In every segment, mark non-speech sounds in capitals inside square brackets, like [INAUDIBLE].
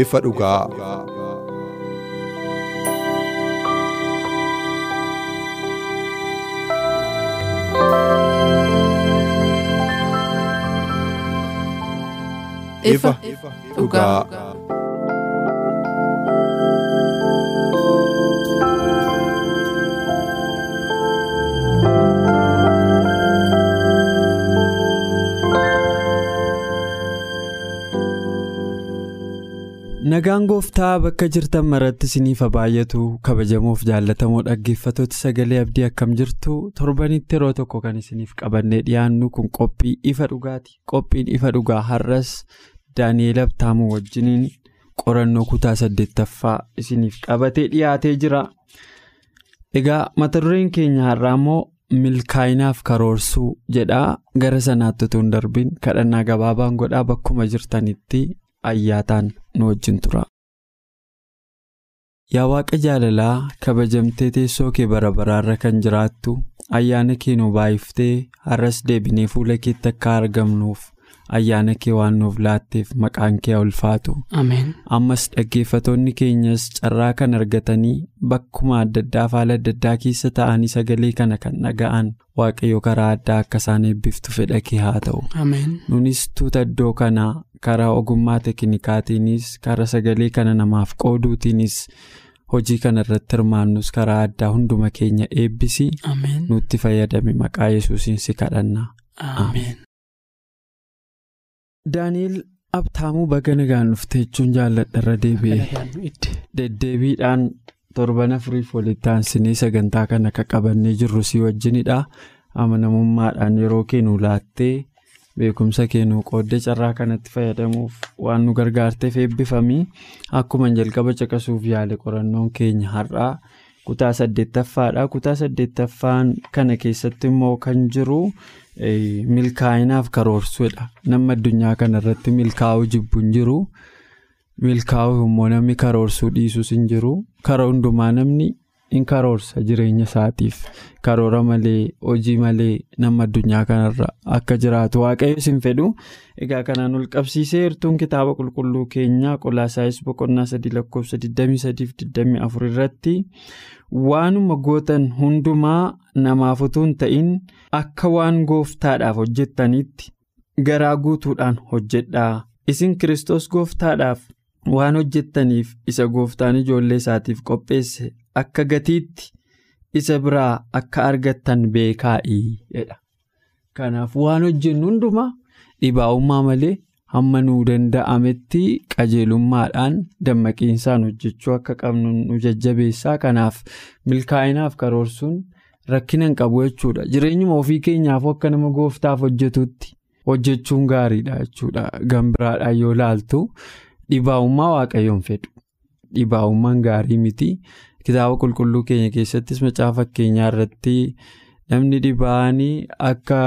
Ifa dhugaa. ifa dhugaa. Nagaan gooftaa bakka jirtan maratti isiniif baay'atu kabajamoof jaallatamoo dhaggeeffatoota sagalee abdii akkam jirtu torbanitti yeroo tokko kan isiniif qabannee dhiyaannu kun qophii ifa dhugaati. Qophiin ifa dhugaa har'as Daani'eel Abtaamuu wajjiniin qorannoo kutaa saddeettaffaa isiniif qabatee dhiyaatee jira. Egaa mata dureen keenya har'aa immoo milkaa'inaaf karoorsuu jedhaa gara sanaatti utuu hin kadhannaa gabaabaan godhaa bakkuma jirtanitti. Ayyaataan nu wajjin tura. Yaa Waaqa jaalalaa kabajamtee teessoo kee bara baraarra kan jiraattu ayyaana kee nu baay'iftee har'as deebinee fuula keetti akka argamnuuf ayyaana kee waan nuuf laatteef maqaan kee ulfaatu. Ammas dhaggeeffatoonni keenyas carraa kan argatanii bakkuma adda addaa haala adda addaa keessa ta'anii sagalee kana kan dhaga'an waaqayyo karaa addaa akka isaan eebbiftu fedha kee haa ta'u. Nunis tuuta iddoo kanaa karaa ogummaa teeknikaatiinis karaa sagalee kana namaaf qooduutiinis hojii kana irratti hirmaannus karaa addaa hunduma keenya eebbisi nutti fayyadame maqaa yesuusiin si kadhanna. Daani'eel Abtaamuu baga nagaan dhufte jechuun jaalladha irra deebi'e deddeebiidhaan torban afuriif walitti aansinee sagantaa kana akka qabannee jirru si wajjinidha amanamummaadhaan yeroo kennu laattee. beekumsa kennuu qooddee carraa kanatti fayyadamuuf waan nu gargaarteef eebbifamii. Akkuma jalqaba caqasuuf yaale qorannoon keenya har'aa. Kutaa saddeettaffaadha. Kutaa saddeettaffaan kana keessatti immoo kan jiru milkaa'inaaf karoorsuudha nama addunyaa kana irratti milkaa'uu jibbuun jiru milkaa'uu immoo namni karoorsuu dhiisuus hin jiru karaa hundumaa namni. In karoorsa jireenya isaatiif karoora malee hojii malee nama addunyaa kanarra akka jiraatu waaqayyo sin fedhu egaa kanaan ol qabsiisee hirtuun kitaaba qulqulluu keenyaa qolaasaayis boqonnaa sadii lakkoofsa 23-24 irratti waanuma gootan hundumaa namaaf utuu hin ta'in akka waan gooftaadhaaf hojjettanitti garaa guutuudhaan hojjedhaa isin kiristoos gooftaadhaaf waan hojjettaniif isa gooftaan ijoollee isaatiif qopheesse. Akka gatiitti isa biraa akka argattan beekaa'ii jedha. Kanaaf waan hojjennu hundumaa dhibaa'ummaa malee hamma nuu danda'ametti qajeelummaadhaan dammaqiinsaan hojjechuu akka qabnu nu jajjabeessaa. Kanaaf milkaa'inaaf karoorsuun rakkina hin qabu jechuudha. Jireenyuma ofii keenyaaf akka nama gooftaaf hojjetutti hojjechuun gaariidha jechuudha. Gambiraadhaan yoo laaltu dhibaa'ummaa waaqayyoon fedhu. Dhibaa'ummaan gaarii miti. Kitaaba qulqulluu keenya keessattis macaafa fakkeenyaa irratti namni dhibaa'anii akka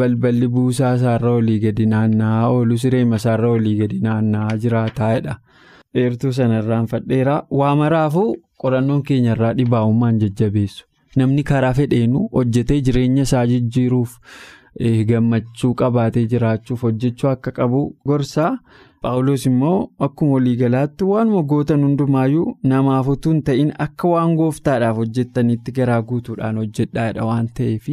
balballi buusaa isaarra olii gadi naanna'aa oolu sireema isaarra olii gadi naanna'aa jiraataa'edha. Dheertuu sanarraan fadheeraa waa maraafuu qorannoon keenyarraa dhibaa'ummaan jajjabeessu. Namni karaa fedheenu hojjetee jireenya isaa jijjiiruuf gammachuu qabaatee jiraachuuf hojjechuu akka qabu gorsaa. Paawulos immoo akkuma waliigalaatti waanuma gootan hundumaayyuu namaaf utuu hin ta'in akka waan gooftaadhaaf hojjettanitti garaa guutuudhaan hojjedhaadha waan ta'eef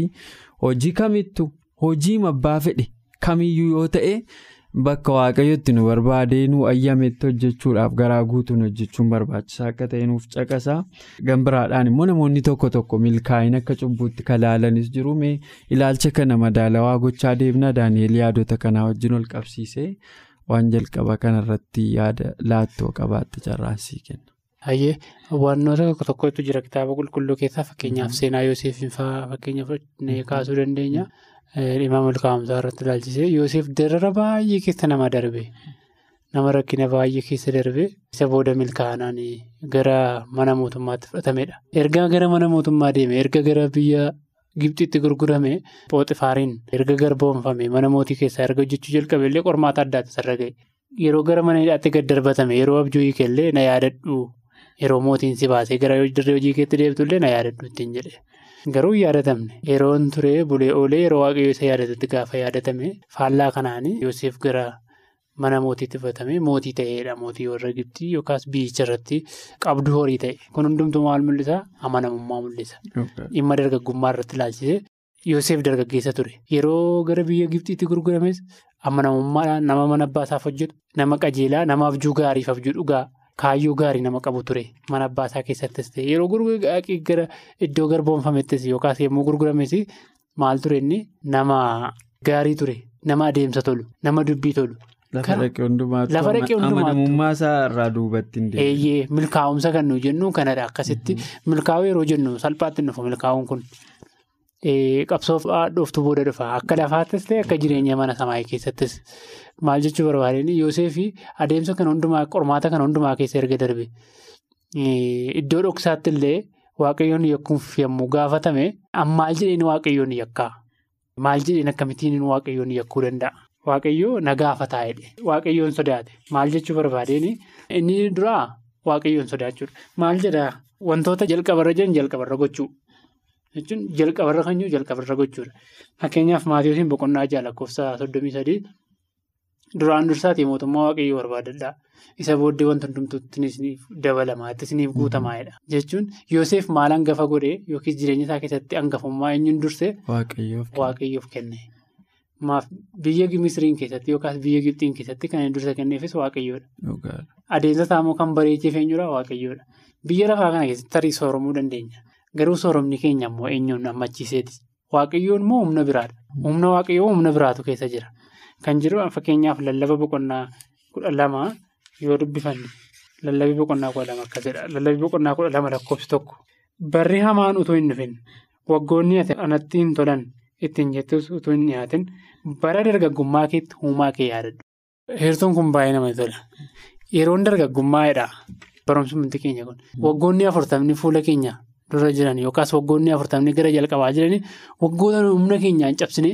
hojii kamittu hojii abbaa fedhe kamiyyuu yoo ta'e bakka waaqayyotti nu barbaadee nu ayyametti hojjechuudhaaf garaa guutuun hojjechuun barbaachisaa akka ta'e nuuf caqasaa gambiraadhaan immoo namoonni tokko tokko milkaa'ina akka cubbuutti kalaalanis jiru mee ilaalcha kana madaalawaa gochaa deemna daani'eel yaadota kanaa wajjin ol qabsiisee. waan jalqaba kanarratti yaada laattoo qabaatte carraansii kenna. Hayyee wantoota tokko tokkotu jira kitaaba qulqulluu keessaa fakkeenyaaf seenaa Yooseefiin fa'aa fakkeenyaaf kaasuu dandeenya. Dhimma milkaa'umsaa irratti ilaalchisee Yooseef darara baay'ee keessa nama darbe nama rakkina baay'ee keessa darbe isa booda milkaa'anaan gara mana mootummaatti fudhatamedha. Erga gara mana mootummaa deeme erga gara biyya Gibxitti gurgurame Pooxifaariin erga garboomfame mana mootii keessaa erga hojjechuu jalqabe illee qormaata addaatu sarara ga'e. Yeroo gara mana hidhaatti gad darbatame yeroo abjuu hiikellee na yaadadhu yeroo mootiin si baasee gara dirree hojii keetti deebitullee na yaadadhu ittiin jedhe. Garuu yaadatamne. Yeroon ture bulee oolee yeroo waaqayyo isa yaadatutti gaafa yaadatame faallaa kanaan Yoosef gara mana mootiitti fudhatame mootii ta'eedha. Mootii warra Gibxii yookaas biyyicha irratti qabdu horii ta'e. Kun hundumtuu maal mul'isa? Amanamummaa mul'isa. Dhimma dargaggummaa irratti ilaalchisee Yoosef dargaggeessa ture. Yeroo gara biyya Gibxiitti gurgurames amanamummaadhaan nama mana abbaasaaf hojjetu nama qajeelaa nama abjuu gaariif abjuu dhugaa. Kaayyoo gaarii nama qabu ture mana abbaasaa keessattis ta'e yeroo gara iddoo garboomfamettis yookaas yommuu gurgurames maal ture inni nama gaarii ture nama adeemsa tolu nama dubbii tolu. Lafa dhaqee hundumaatu amanamummaa isaa irraa duubatti hin deemu. Eeyyee milkaa'umsa kan nuyi jennu kanadha akkasitti milkaa'uu yeroo jennu salphaatti dhufu milkaa'uun kun. Qabsoof dhuftu booda dhufa. Akka lafaattis ta'e akka jireenya mana samaayii keessattis. Maal jechuu barbaadeen Yoosefi adeemsa kana hundumaa qormaata kana hundumaa keessa erga darbe. Iddoo dhoksaatti illee waaqayyoon yakkuuf yommuu gaafatame maal jedheen waaqayyoon yakkaa? Maal jedheen akkamittiin waaqayyoon yakkuu danda'a? Waaqayyoo na gaafataa jedhe waaqayyoon sodaate. Maal jechuu barbaadeen? Inni duraa? Waaqayyoon sodaachuudha. Maal jedhaa? Wantoota jalqabarra jiran jalqabarra gochuu. Jechuun jalqabarra kan jiru jalqabarra gochuudha. Fakkeenyaaf maatiiwwan boqonnaa ja'a lakkoofsa soddomii sadii duraan dursaatii mootummaa waaqayyoo barbaadadha. Isa booddee wanta hundumtuutti dabalama isiniif guutamaadha. Jechuun Yoosef maal hangafa godhee yookiis jireenya isaa keessatti hangafummaa eenyuun dursee waaqayyoof kenne. Biyya Misiriin keessatti yookaas biyya Gibxiin keessatti kan inni dursa kenneefis waaqayyoodha. Adeemsa isaa kan bareecheef eenyudha waaqayyoodha. Biyya lafaa kana keessatti tarii sooromuu dandeenya. Garuu sooromni keenya immoo eenyuun hammachiiseeti. Waaqayyoon immoo humna biraadha. Humna waaqayyoo humna biraatu keessa jira. Kan jiru fakkeenyaaf lallaba boqonnaa kudha lama yoo dubbifanne lallabii boqonnaa kudha lama akkasidha. Lallabii boqonnaa kudha lama lakkoofsi tokko. Barri hamaan utuu hin dhufin waggoonni anatti hin tolan ittiin jettus utuu hin dhiyaatin bara dargaggummaa keetti uumaa kee yaadadhu. Heertuun kun baay'ee namatti tola. Yeroon dargaggummaadha. Barumsi wanti keenya kun waggoonni afurtamni fuula keenya. Dura jiran yookaas waggoonni afurtamni gara jalqabaa jiranii waggoota humna keenyaan cabsine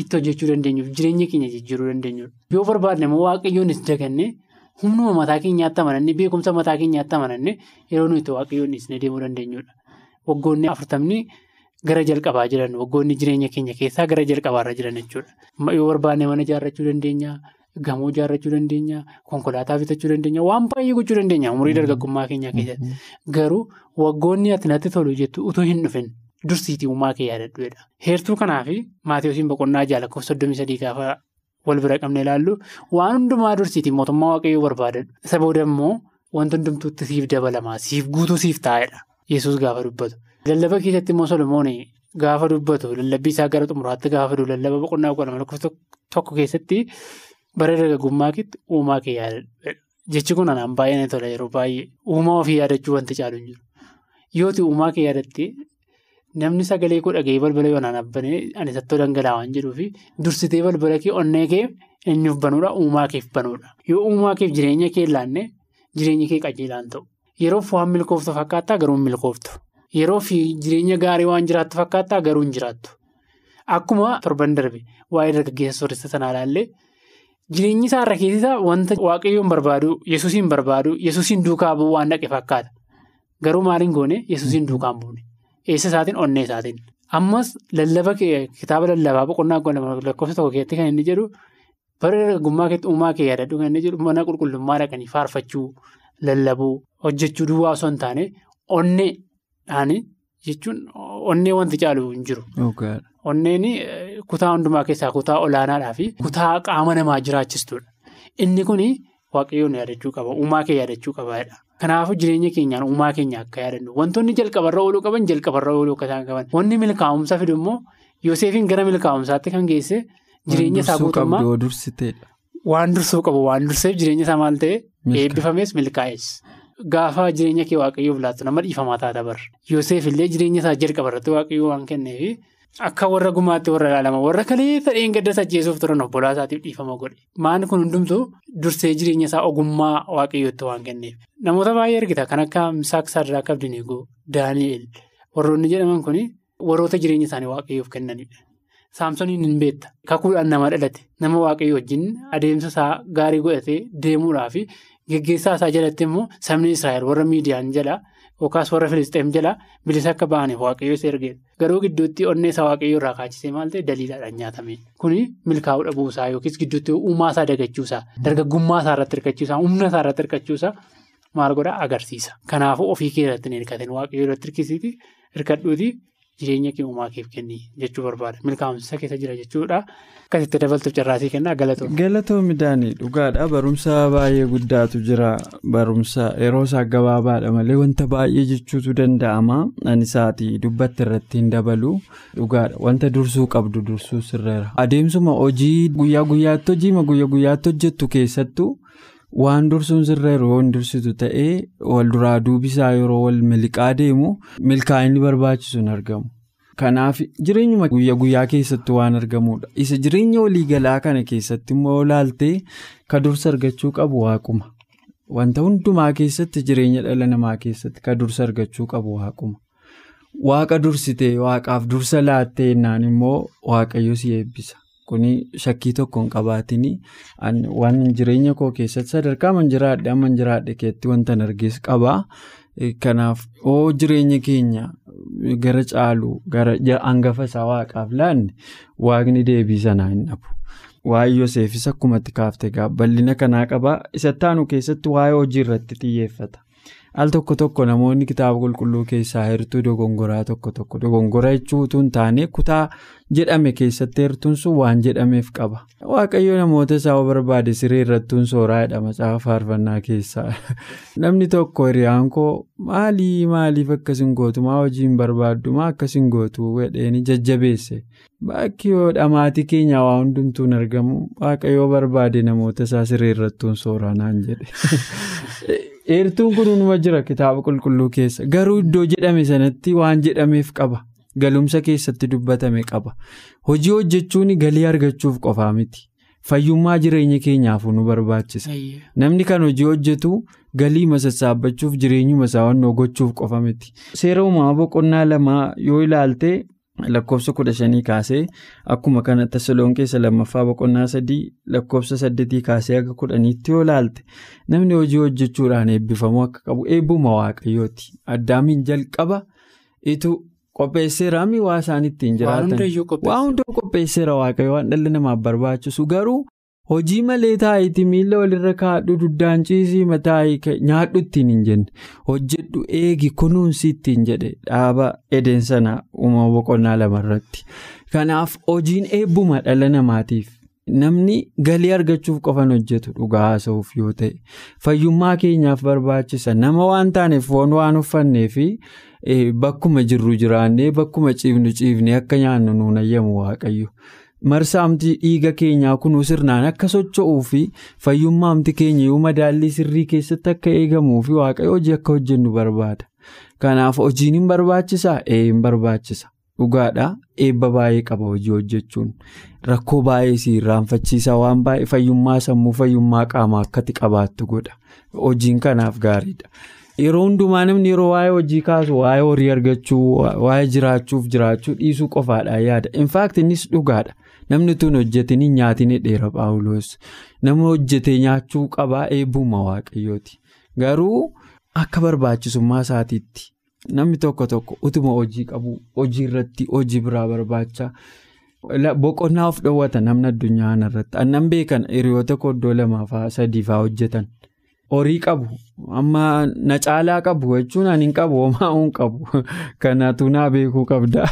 itti hojjechuu dandeenyuuf jireenya keenya jijjiiruu dandeenyudha. Yoo barbaadne immoo waaqayyoon itti daganne humnuma mataa keenyaatti amananne beekumsa mataa keenyaatti amananne yeroo nuyi itti waaqayyoon itti deemuu dandeenyudha. Waggoonni afurtamni gara jalqabaa jiran waggoonni jireenya keenya keessaa gara jalqabaarra jiran jechuudha. Yoo barbaadne mana ijaarrachuu dandeenya. Gamoo ijaarrachuu dandeenya konkolaataa bitachuu dandeenya waan baay'ee gochuu dandeenya umurii dargaggummaa keenyaa keessatti garuu waggoonni ati natti tolu jettu utuu hin dhufin dursiitii uumaa kee yaadadhuudha. Heertuu kanaaf maatiiwwan boqonnaa ja'a lakkoofsa soddomii sadii gaafa wal bira qabne ilaallu waan hundumaa dursiitii mootummaa waaqayyoo barbaadadhu isa booda immoo wanti hundumtuutti siif dabalamaa siif guutuu siif taa'edha yesus gaafa dubbatu. Lallaba keessatti immoo Solomoon gaafa dubbatu lallabbii isaa gara xumuraatti gaafa dubbatu lallaba boqonnaa tokko keessatti. Bara dargaggummaatti uumaa kee yaadadha. Jechi kun anaan baay'ee tola yeroo baay'ee uumaa ofii yaadachuu wanti caalu hin jiru. Yooti uumaa kee yaadattee namni sagalee koo dhaga'ee balbala yoonaan abbanee ani sattoo dhangala'aa waan jedhuufi dursitee balbala kee onnee kee eenyuuf banuudha uumaa keef banuudha. Yoo uumaa keef jireenya kee laanne jireenya kee qajeelaan ta'u. Yeroof waan milkooftu fakkaattaa garuu hin milkooftu. Yeroof jireenya gaarii waan jiraattu fakkaattaa garuu hin jiraattu. Akkuma torban darbe waa'ee dargaggeessa sooressa sanaa ilaallee. Jireenyi isaa irra keessaa wanta waaqayyoon barbaadu yesuusiin barbaadu yesuusiin duukaa bu'uu waan dhaqe fakkaata. Garuu maaliin goone yesuusiin duukaa hin buune. Eessa isaatiin onnee isaatiin. Ammas lallaba kitaaba lallabaa boqonnaa lakkoofsa tokko keessatti kan inni jedhu bara dargaggummaa keessatti uumaa kee yaadadhu kan inni jedhu mana qulqullummaa dhaqanii faarfachuu lallabuu hojjechuu duwwaa osoo hin taane onneedhaan jechuun onnee wanti caalu hin jiru. Onneen kutaa hundumaa keessaa kutaa olaanaadhaa fi kutaa qaama namaa jiraachistuudha. Inni kun waaqayyoon yaadachuu qaba. Uumaa kee yaadachuu qabaadha. Kanaafuu jireenya keenyaan uumaa keenya akka yaadannu wantoonni jalqabarra ooluu qaban jalqabarra ooluu akka isaan qaban. Wanni milkaa'umsa fidu immoo Yoosefiin gara milkaa'umsaatti kan geesse jireenya isaa guutummaa waan dursuu qabu waan durseef jireenya isaa maal ta'e eebbifamees milkaa'es. gaafa jireenya kee waaqayyoof laattu nama dhiifamaa taata barra. Yoseef illee jireenya isaa jalqaba irratti waaqayyoo waan kenneef akka warra gumaatti warra ilaalama warra kalee fedheen gadda ajjeesuuf turan obbolaa isaatiif dhiifama godhe. Maanni kun hundumtuu dursee jireenya isaa ogummaa waaqayyootti waan kenneef. Namoota baay'ee argita kan akka Misaak Saadaraa Abdiniigoo Daani'eel warroonni jedhaman kun warroota jireenya isaanii waaqayyoof kennanidha. Saamsoniin hin beekta. Kakuudhaan nama dhalate nama waaqayyo wajjin adeemsa isaa gaarii godhatee deemuudhaaf geggeessaa isaa jalatti immoo sabni Israa'el warra miidiyaan jala yookaas warra Filisxeem jala bilisa akka ba'aniif waaqayyo isa ergeedha. Garuu gidduutti onnee isaa waaqayyo irraa kaachisee maal ta'e daliilaadhaan nyaatame. Kuni milkaa'uu dhabuusaa yookiis gidduutti uumaa isaa dagachuusaa dargaggummaa isaa irratti hirkachuusaa humna isaa irratti hirkachuusaa maal godhaa agarsiisa. Kanaafuu ofii keessatti hin hirkatin waaqayyo irratti hirkisiiti hirkadhuuti. Jireenya kee uumaa keef kenni jechuu barbaada. Milkaa'umsa keessa jira jechuudha. Akkasitti dabaltuuf carraasii kennaa galatoomii. Galatoomii Daanii dhugaadha. Barumsa baay'ee guddaatu jira. Barumsa yeroo isaa gabaabaadha malee wanta baay'ee jechuutu danda'ama. Ani isaatii dubbatti irratti hin dabalu. Dhugaadha. Wanta dursuu qabdu dursuu sirreera. Adeemsuma hojii guyyaa guyyaatti hojiima guyyaa guyyaatti hojjettu keessattuu. Waan dursuun sirreeru yoo hin dursitu ta'ee wal duraa duubisaa yeroo wal miliqaa deemu milkaa'inni barbaachisu hin argamu. Kanaaf jireenyuma guyyaa guyyaa keessatti waan argamudha. Isa jireenya waliigalaa kana keessatti immoo ilaaltee ka dursa argachuu qabu waaquma. Wanta hundumaa keessatti jireenya dhala namaa keessatti ka dursa argachuu qabu waaquma. Waaqa dursitee waaqaaf dursa laattee jennaan immoo waaqayyo si eebbisa. Kuni shakkii tokko hin qabaatin waan jireenya koo keessatti sadarkaa man jiraadhe amma jiraadhe keetti wanta argees qabaa. Kanaaf oo jireenya keenya gara caalu gara hangafa isaa waaqaaf laanne waaqni deebii sanaa hin dhabu. Waa'ee Yoseefis akkumatti kaaftee bal'ina kanaa qabaa. Isatti aanu keessatti waa'ee hojii irratti xiyyeeffata. Al tokko tokko namoonni kitaaba qulqulluu keessaa heertuu dogongoraa tokko tokko dogongora jechuutu hin taane kutaa jedhame keessatti heertuun sun waan jedhameef qaba. Waaqayyo namoota isaa barbaade siree irrattuun sooraadha macaafa faarfannaa keessaa. [LAUGHS] Namni tokko hiriyaan koo maalii maaliif akkasin gootu maa hojii hin barbaaddu maa akkasin gootu jedheeni jajjabeesse. Bakki yoo dhamaatii keenya waa hundumtuun argamu waaqayyoo barbaade namoota isaa siree irrattuun sooraa naan jedhe. [LAUGHS] Heertuun kun numa jira kitaaba qulqulluu keessa. Garuu iddoo jedhame sanatti waan jedhameef qaba. Galumsa keessatti dubbatame qaba. Hojii hojjechuun galii argachuuf qofaa miti. Fayyummaa jireenya keenyaafuu nu barbaachisa. Namni kan hojii hojjetu galii sassaabbachuuf jireenyuma isaa gochuuf qofa miti. Seera uumamaa boqonnaa lamaa yoo ilaalte. Lakkoofsa kudha shanii kaasee akkuma kana tasaloon keessa lammaffaa boqonnaa sadii lakkoofsa saddeetii kaasee akka kudhaniitti yoo ilaalte namni hojii hojjechuudhaan eebbifamuu akka qabu eebbuma waaqayyooti. Addaamiin jalqaba itu qopheesseera mi waa isaan ittiin jiraatan. Waa hundaa qopheesseera waaqayyo waan dhalli namaaf barbaachisu garuu hojii malee taayitii miila walirra kaadhu duddaan ciisii mataayii nyaadhu ittiin hin jenne. Hojjedhu eegi kunuunsi ittiin jedhe. Dhaaba edeen sana uumama boqonnaa lamarratti kanaaf hojiin eebbuma dhala namaatiif. Namni galii argachuuf qofan hojjetu dhugaa haasa'uuf yoo ta'e fayyummaa keenyaaf barbaachisa. Nama waan taaneef foon waan uffannee fi bakkuma jirru jiraannee bakkuma ciifnu ciifnee akka nyaannu nuun ayyamu waaqayyo. Marsaamti dhiiga keenyaa kunuu sirnaan akka socho'uu fi fayyummaamti keenya yoo madaallii sirrii keessatti akka eegamuu fi waaqayyo hojii akka hojjennu barbaada. Kanaaf hojiin hin barbaachisaa? Ee hin barbaachisa. Dhugaadhaa eebba baay'ee qaba hojii hojjechuun rakkoo baay'ee si irraanfachiisaa waan baay'ee fayyummaa sammuu fayyummaa qaamaa akkati qabaattu godha. Hojiin kanaaf gaariidha. Yeroo hundumaa namni yeroo waa'ee hojii kaasu waa'ee horii argachuu waa'ee jiraachuuf jiraachuu dhiisuu qofaadha yaada. Infaakti innis dhugaadha. Namni tun hojjetanii nyaatiin dheera paawuloos nama hojjetee nyaachuu qabaa eebbuma waaqayyooti. Garuu akka barbaachisummaa isaatiitti namni tokko tokko utuma hojii qabu hojii irratti hojii biraa barbaacha. Boqonnaa of dhoowwata namni addunyaa kanarratti annan beekan hiriyoota koddoo lamaafaa sadiifaa hojjetan. Horii qabu amma na caalaa qabu jechuun ani hin qabu homaa hin qabu. [LAUGHS] Kanaatu naa beekuu qabda.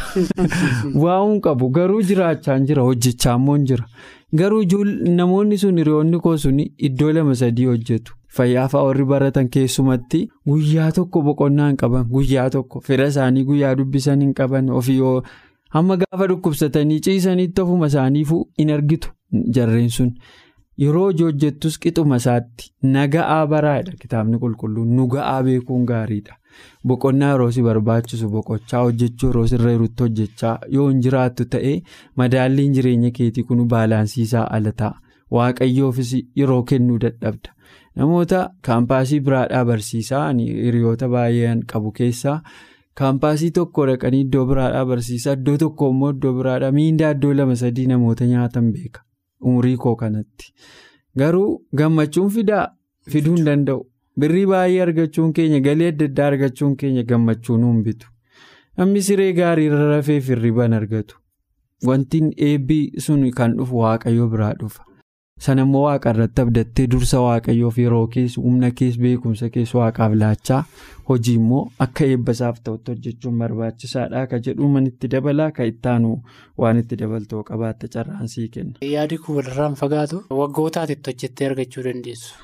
[LAUGHS] Waa hin qabu garuu jiraachaan jira hojjechaa immoo jira. Garuu namoonni sun hiriyoonni koo sun iddoo lama sadii hojjetu. Fayyaafaa warri baratan keessumatti guyyaa tokko boqonnaa hin qaban guyyaa tokko. Fira isaanii guyyaa dubbisan hin qaban ofii yoo hamma gaafa dhukkubsatanii ciisanitti ofuma isaaniifuu hin argitu jarreen sun. Yeroo hojii hojjettus qixuma isaatti naga'aa baraadha kitaabni qulqulluun nu ga'aa beekuun gaariidha. Boqonnaa yeroo si barbaachisu boqochaa hojjechuu yeroo sirra jirutti hojjechaa yoo hin jiraattu ta'ee madaalliin jireenya keetii kun baalaansiisaa ala ta'a. Waaqayyoofis yeroo kennuu dadhabda. Namoota kaampaasii biraadhaa barsiisaa hiriyoota baay'een qabu keessaa kaampaasii tokko dhaqanii iddoo biraadhaa barsiisaa iddoo tokko immoo iddoo biraadhaa miindaa iddoo lama sadii namoota nyaatan beeka. Umurii koo kanatti. Garuu gammachuun fidaa fiduu hin danda'u. Birrii baay'ee argachuun keenya galii adda addaa argachuun keenya gammachuu nuun bitu. Namni siree gaarii irra rafee hirriban argatu. Wanti eebbi sun kan dhufu waaqayyo biraa dhufa. Sana immoo waaqa irratti abdattee dursa waaqayyoof yeroo keessa humna keessa beekumsa keessa waaqaaf laachaa hojii immoo akka eebbasaaf ta'utti hojjechuun barbaachisaadha. Ka jedhu manitti dabalaa ka ittaanu waan itti dabaltoo qabaatte carraansii kenna. Yaadi kun walirraan fagaatu waggootaatitti hojjettee argachuu dandeessu.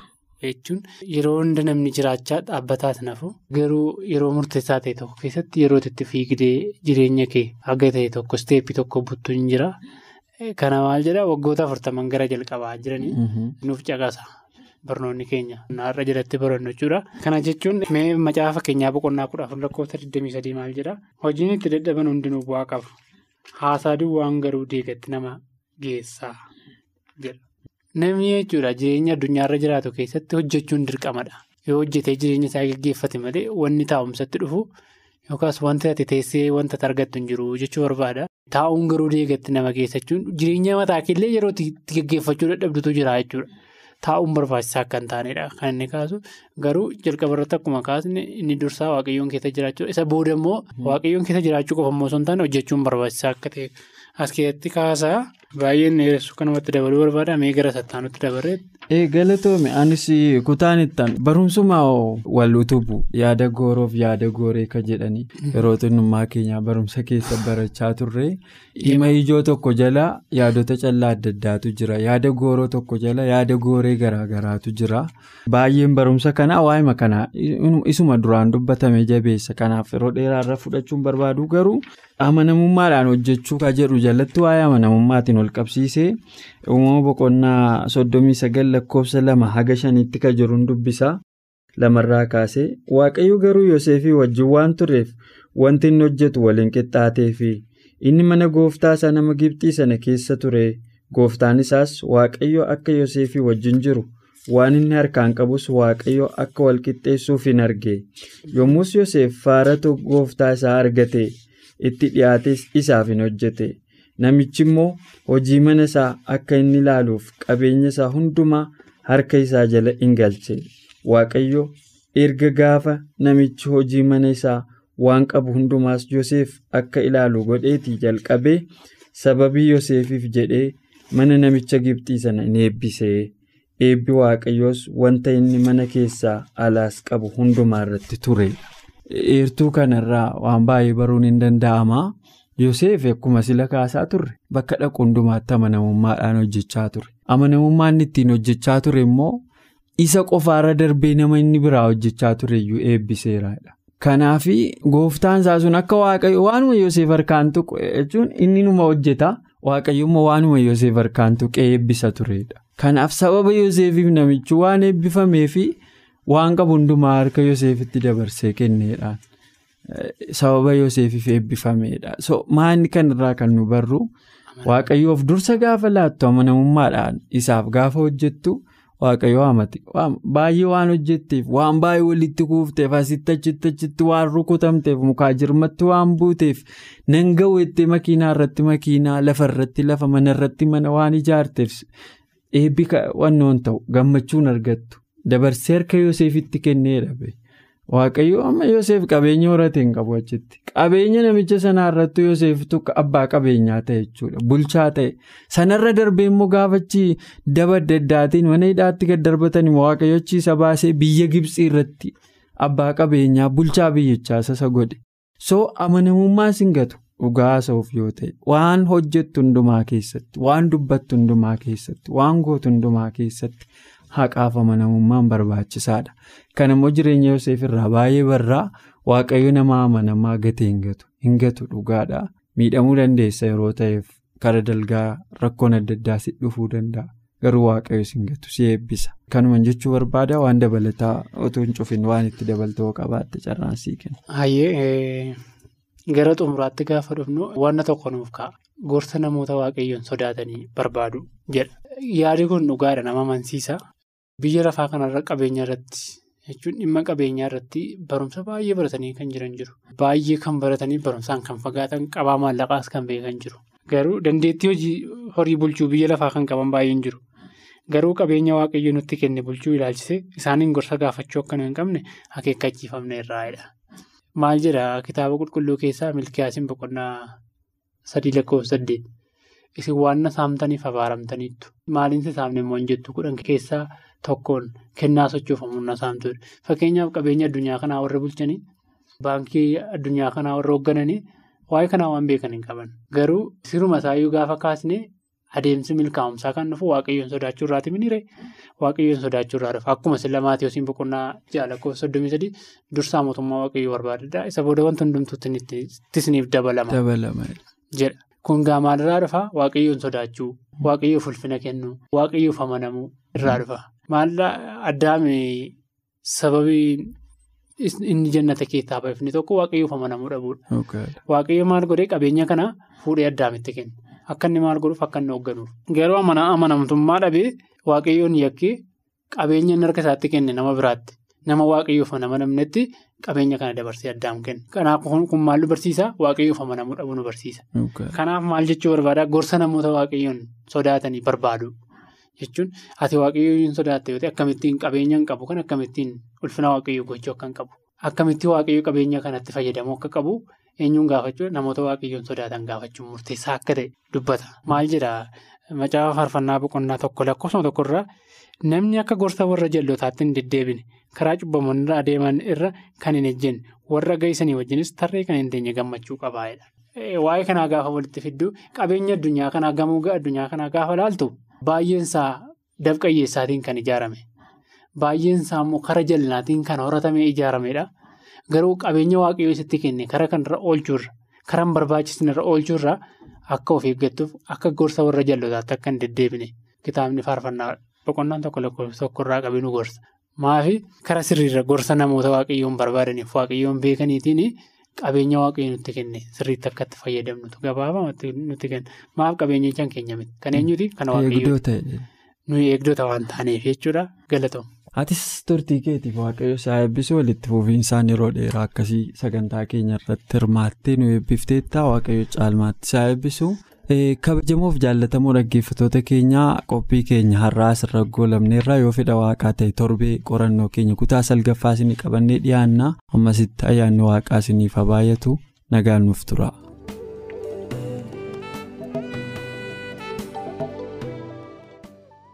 jechuun yeroo hunda namni jiraachaa dhaabbataas nafu garuu yeroo murteessaa ta'e tokko keessatti yeroo itti fiigdee jireenya kee haga ta'e tokko isteeppii tokko buttuu hin jira. Kana maal jedhaa waggoota afurtaman gara jalqabaa jiranii nuuf caqasa barnoonni keenya har'a jalatti barannu jechuudha. Kana jechuun mee macaafa keenyaa boqonnaa kudha afur lakkoofsa 23 maal jedhaa hojiin itti dadhaban hundinuu bu'aa qabu haasaa duwwaan garuu deegatti nama geessaa jedha. Namni jechuudha jireenya addunyaarra jiraatu keessatti hojjechuun dirqamadha. Yoo hojjetee jireenya isaa gaggeeffate malee wanni taa'umsatti dhufu yookaas wanta ati teessee wanta argattu hin jiru jechuu barbaada. Taa'uun garuu deegatti nama geessachuun jireenya mataa keellee yeroo itti gaggeeffachuu dadhabdutu jira jechuudha. Taa'uun barbaachisaa akka hin taanedha kan inni kaasu garuu jalqaba irratti akkuma kaasne inni dursaa waaqayyoon keessa jiraachuu isa booda immoo waaqayyoon keessa jiraachuu qofa immoo osoo hin taane hojjechuun barbaachisaa akka ta'e as keessatti kaasaa. Baay'een dheeressu kanumatti dabaluu barbaada. Mee gara sattaanutti dabarreetti. Galatoome anis kutaan ittaan barumsuma wal utubu. Yaada gooroof yaada gooree kan jedhanii. Yeroo xinnummaa keenyaa barumsa keessa barachaa turre. Dhimma ijoo tokko jala yaadota callaa adda addaatu jira. Yaada gooroo tokko jala yaada gooree garaagaraatu jira. Baay'een barumsa kanaa waa'ima kanaa isuma duraan dubbatame jabeessa. Kanaaf yeroo dheeraarra fudhachuun barbaadu garuu. amanamummaadhaan hojjechuu ka jedhu jalatti waa'ee amanamummaatiin ol qabsiisee uumama boqonnaa soddomii sagal lakkoofsa lama haga shaniitti ka jiruun dubbisaa lamarraa kaasee waaqayyo garuu yoseefii wajjin waan tureef wanti inni hojjetu waliin qixxaatee fi inni mana gooftaa isaa nama gibxii sana keessa ture. Gooftaan isaas waaqayyo akka yoseefii wajjin jiru waan inni harkaan qabus waaqayyo akka wal qixxeessuuf hin arge. Yommus yoseef faaratu gooftaa isaa argate. itti dhiyaates isaaf hin hojjete namichi immoo hojii mana isaa akka inni ilaaluuf qabeenya isaa hundumaa harka isaa jala in galche waaqayyo erga gaafa namichi hojii mana isaa waan qabu hundumaas yoseef akka ilaalu godheetii jalqabee sababii yoseefiif jedhee mana namicha gibxii sana in eebbisee. Eebbi waaqayyoos wanta inni mana keessaa alaas qabu hundumaa irratti ture. eertuu kanarraa waan baay'ee baruun hin danda'ama yoseef akkuma sila kaasaa turre bakka dhaqu hundumaatti amanamummaadhaan hojjechaa ture amanamummaan ittiin hojjechaa ture immoo isa qofaarra darbee nama inni biraa hojjechaa tureyyuu eebbiseeraadha. kanaaf gooftaan isaa sun akka waaqayyo waanuma yoseef harkaan tuqu jechuun inni numa hojjeta waaqayyo waanuma yoseef harkaan tuqee eebbisa turedha. kanaaf sababa yoseefiif namichi waan eebbifameefi. waan qabu hundumaa harka yoseefitti dabarsee kenneedhaan sababa yoseefiif eebbifameedha. So maanni kanarraa kan nu barru? Waaqayyoof dursa gaafa laattu amanamummaadhaan isaaf gaafa hojjettu waaqayyoo amati. Baay'ee waan hojjetteef waan baay'ee walitti kuufteef asitti achitti achitti waan rukutamteef mukaa jirmatti waan buuteef nan gawweettee makiinaa irratti makiinaa lafa irratti lafa mana irratti mana waan ijaarteef eebbi wannoon ta'u gammachuun argattu. Dabarsee harka Yoosefitti kennee dhabe waaqayyo amma Yoosef qabeenya horate hin qabu achitti qabeenya namicha sanaa irratti Yooseftu abbaa qabeenyaa ta'e jechuudha bulchaa ta'e sanarra darbee immoo gaafachi daba adda addaatiin mana hidhaatti gad darbatan waaqayyo achiisa baasee biyya Gibsii irratti abbaa qabeenyaa bulchaa biyyichaa isa godhe soo amanamummaa singatu dhugaa haasa'uuf yoo ta'e waan hojjettu hundumaa keessatti waan dubbattu hundumaa keessatti waan gootu hundumaa keessatti. Haqaaf amanamummaan barbaachisaadha. Kan immoo jireenya Yoseef irraa baay'ee barraa waaqayyo nama amanamaa gatee hin gatu. Hin gatu dhugaadha. Miidhamuu dandeessa yeroo ta'eef karaa dalgaa rakkoon adda addaa si dhufuu danda'a. garuu waaqayyo si gatu si eebbisa. Kanuma jechuu barbaada waan dabalataa otoo hin cufin waan itti dabaltoo qabaatte carraan sii kenna. Gara xumuraatti gaafa dhufnu wanna tokko nuuf ka'a. Gorsa namoota waaqayyoon sodaatanii barbaadu jedha. Yaadi kun dhugaadha nama amansiisa. Biyya lafaa kanarra qabeenya irratti jechuun dhimma qabeenyaa irratti barumsa baay'ee baratanii kan jiran jiru. Baay'ee kan baratanii barumsaan kan fagaatan qabaa maallaqaas kan beekan jiru. Garuu dandeettii hojii horii bulchuu biyya lafaa kan qaban baay'een jiru. Garuu qabeenya waaqayyo nutti kenne bulchuu ilaalchise isaaniin gorsa gaafachuu akka hin qabne akeekkachiifamne irraa'edha. Maal jedhaa kitaaba qulqulluu keessaa milkiyaasin boqonnaa sadii lakkoofsa saddeet. Isin waan saamtaniif abaaramtaniittu. Maaliinsi saamne immoo hin jettu kudhan keessaa tokkoon kennaa sochoofamuun na saamtudha. Fakkeenyaaf qabeenya addunyaa kanaa warra bulchanii baankii addunyaa kanaa warra hooggananii waa'ee kanaa waan beekan hin qaban. Garuu siruma isaayyuu gaafa kaasne adeemsi milkaa'umsaa kan dhufu waaqayyoon sodaachuu irraati minire waaqayyoon sodaachuu irraa dhufa. Akkuma silla Maatiyoosiin boqonnaa lakkoofsa soddomii sadii dursaa mootummaa waaqayyoo barbaadudha. Isa booda wanti hundumtuutti isiniif dabalama. jedha. Kun gaa maalirraa dhufa? Waaqayyoon sodaachuu, waaqayyoof ulfina kennuu, waaqayyoof amanamuu irraa dhufa. Maallaa addaame sababii inni jannata keessaa ba'e tokko waaqayyoof amanamuu dhabuudha. Waaqayyo maal godhee qabeenya kana fuudhee addaamitti kenna. Akka inni maal godhuuf akka inni hoogganuuf. Garuu amanamtummaa dhabee waaqayyoon yakkee qabeenya inni harka isaatti kenne nama biraatti. Nama waaqayyoof amanamnetti qabeenya kana dabarsee addaam kenna. Kanaaf kun maal nu barsiisa? Waaqayyoof amanamuu dhabuu nu barsiisa. Kanaaf maal jechuu barbaada? Gorsa namoota waaqayyoon sodaatanii barbaadu. Jechuun ati waaqayyoo hin sodaatte yoo ta'e akkamittiin qabeenya hin qabu kan akkamittiin ulfina waaqayyoo gochuu akka hin qabu. Akkamittiin waaqayyoo qabeenya kanatti fayyadamuu akka qabu eenyuun gaafachuu namoota waaqayyoon sodaatan gaafachuun murteessaa akka ta'e dubbata. Maal jedhaa macaafa faarfannaa boqonnaa tokko lakkoofsa tokkorraa namni akka gorsa warra jal'ootaatti hin deddeebine karaa cubbamoonni adeeman irra kan hin ejjenne warra gahisanii wajjinis tarree kan hin teenye gammachuu qabaa'edha. Waa'ee kanaa gaafa walitti fidduu qabeenya addunyaa kanaa gamoo addunyaa kanaa gaafa laaltu baay'eensaa dabqayyeessaatiin kan ijaarame. Baay'eensaa immoo kara jal'inaatiin kan horatamee ijaaramedha. Garuu qabeenya waaqayyoo sitti kenne kara kanarra oolchuurra kara hin barbaachisnerra oolchuurra akka of eeggattuuf akka gorsa warra jal'ootaatti akka hin deddeebine kitaabni faarfannaa boqonnaan tokko lakkoofsa tokkorraa qabee nu gorsa. Maafi kara sirriirra gorsa namoota waaqayyoon barbaadaniif waaqayyoon beekaniitiin qabeenya waaqayyo nutti kenne sirriitti akka itti fayyadamnutu gabaabaa nutti kenna. Maaf qabeenya ijaan keenya miti. Kan eenyuti? Kan waaqayyoo. Nuyi eegdota waan taaneef jechuudha galatoom. Atis turtii keetiif waaqayyo isaa eebbisuu walitti fufiinsaan yeroo dheeraa akkasii sagantaa keenya irratti hirmaattee nu eebbifteetta waaqayyo caalmaatti isaa eebbisu. Kabajamoof jaallatamoo dhaggeeffatoota keenyaa qophii keenya har'aa asirra goolabneerra yoo fedha waaqaa ta'e torbee qorannoo keenya kutaa salgaffaa isinii qabannee dhiyaanna ammasitti ayyaanni waaqaa isiniif haa baay'atu nagaan nuuf tura.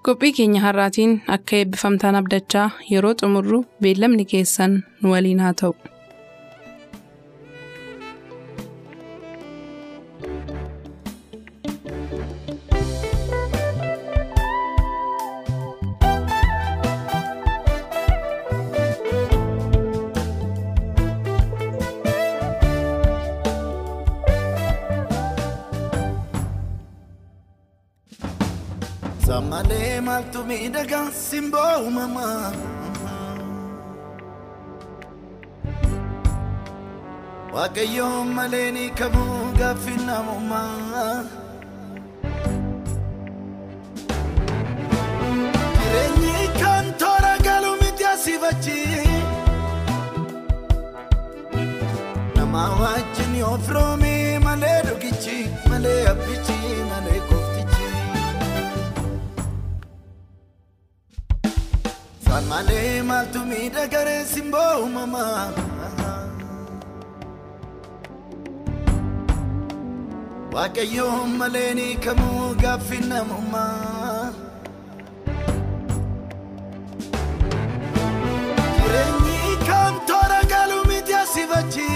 qophii keenya har'aatiin akka eebbifamtaan abdachaa yeroo xumurru beellamni keessan nu waliin haa ta'u. Malee maaltu miidhagaa simboo uumamaa. Waaqayyoon malee ni kamuu gaaffii namummaa. Jireenyi kan toora galu miti asii bachi. Nama wajjin yoo firoomee malee dhugichi malee abbichi Malee maaltu miidhagaree simboo uumamaa. Waaqayyoon malee ni kamuu gaaffii namummaa. Jireenyi kan toora galu miti asii bachi.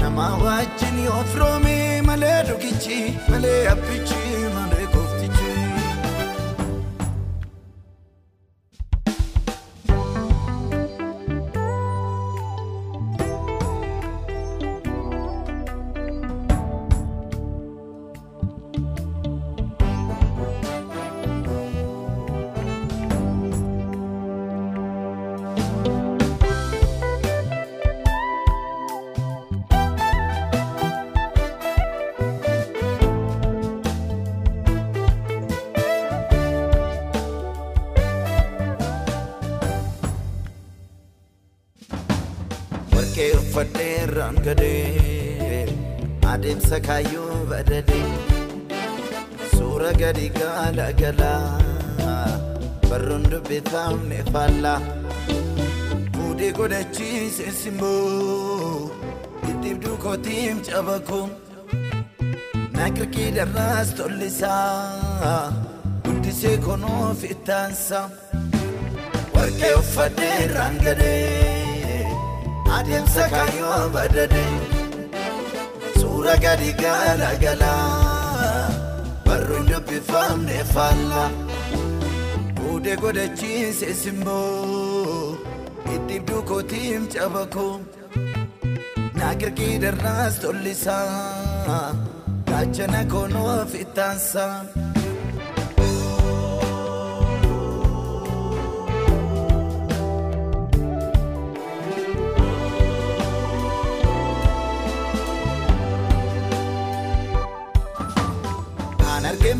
Nama wajjin yoo firoomee malee dhugichi malee abbichi warqee uffadhee rangadee adeemsa kaayyoo badadee suura gadi gaala galaa barruun dubbifamne faallaa fuudhee godhachiise simboo dhidhiibduu kootiim cabakoo naaqirqii darraas tollisaa guddisee konoof ittaansaa. warqee uffadhee rangadee adeemsa kaayyoo badadee suura gadi gaala galaa barruun dubbifamne faallaa fuudhee godhachiise simboo dhidhiibduu kootiim cabakoo naaqirqii darraas tollisaa gaachana konoof ittaansaa.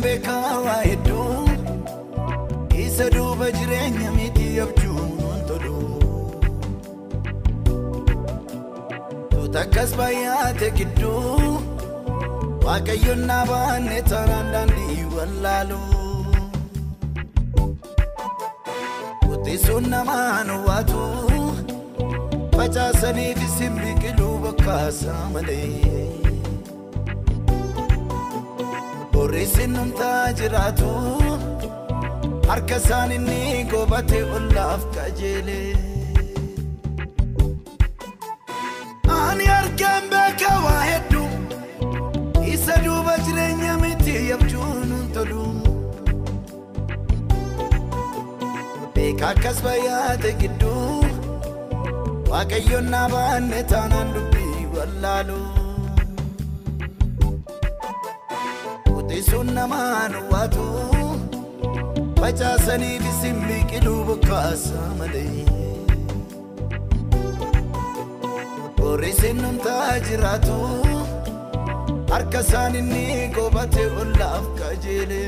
Beekaa waa hedduu isa duuba jireenya miti abjuun tolu tuuta akkas baay'ate gidduu waaqayyoon naa baanne taanaan daandii wallaalu. Qotiisuun namaan waatu. Facaasaniif isin biqiluu bokkaasaa malee. Borreessin numtaa jiraatu harka isaan inni goobate ollaaf qajeele. Ani argaan beeka waa hedduu isa duuba jireenya miti abjuun tolu. Beeka akkas baay'ate gidduu waaqayyoon naa baanne taanaan dubbii wallaalu. Qotiisuun namaan waatu facaasaniif isin biqiluu bokkaasaa malee. Borreessin numtaa jiraatu harka isaan inni goobate ollaaf qajeele.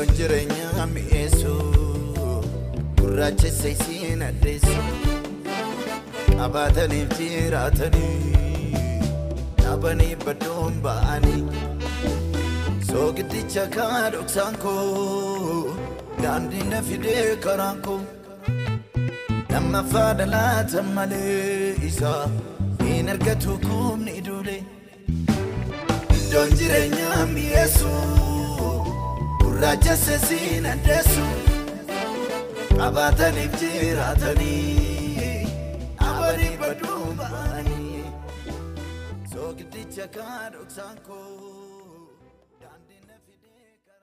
Iddoon jireenyaa mi'eessu gurraachessa isiin addeessu qabaataniif jiraatanii dhaabanii baddoon ba'anii soogiddicha kaa dhoksaan koo daandii na fidee karaan koo lammaffaa dhalaata malee isaa hin argatu kumni duulee iddoon jireenyaa mi'eessu. Gurraacha sesiin addeessu qabaataniif jiraatanii abanii baduu ba'anii soogiddicha kaa dhoksaan koo.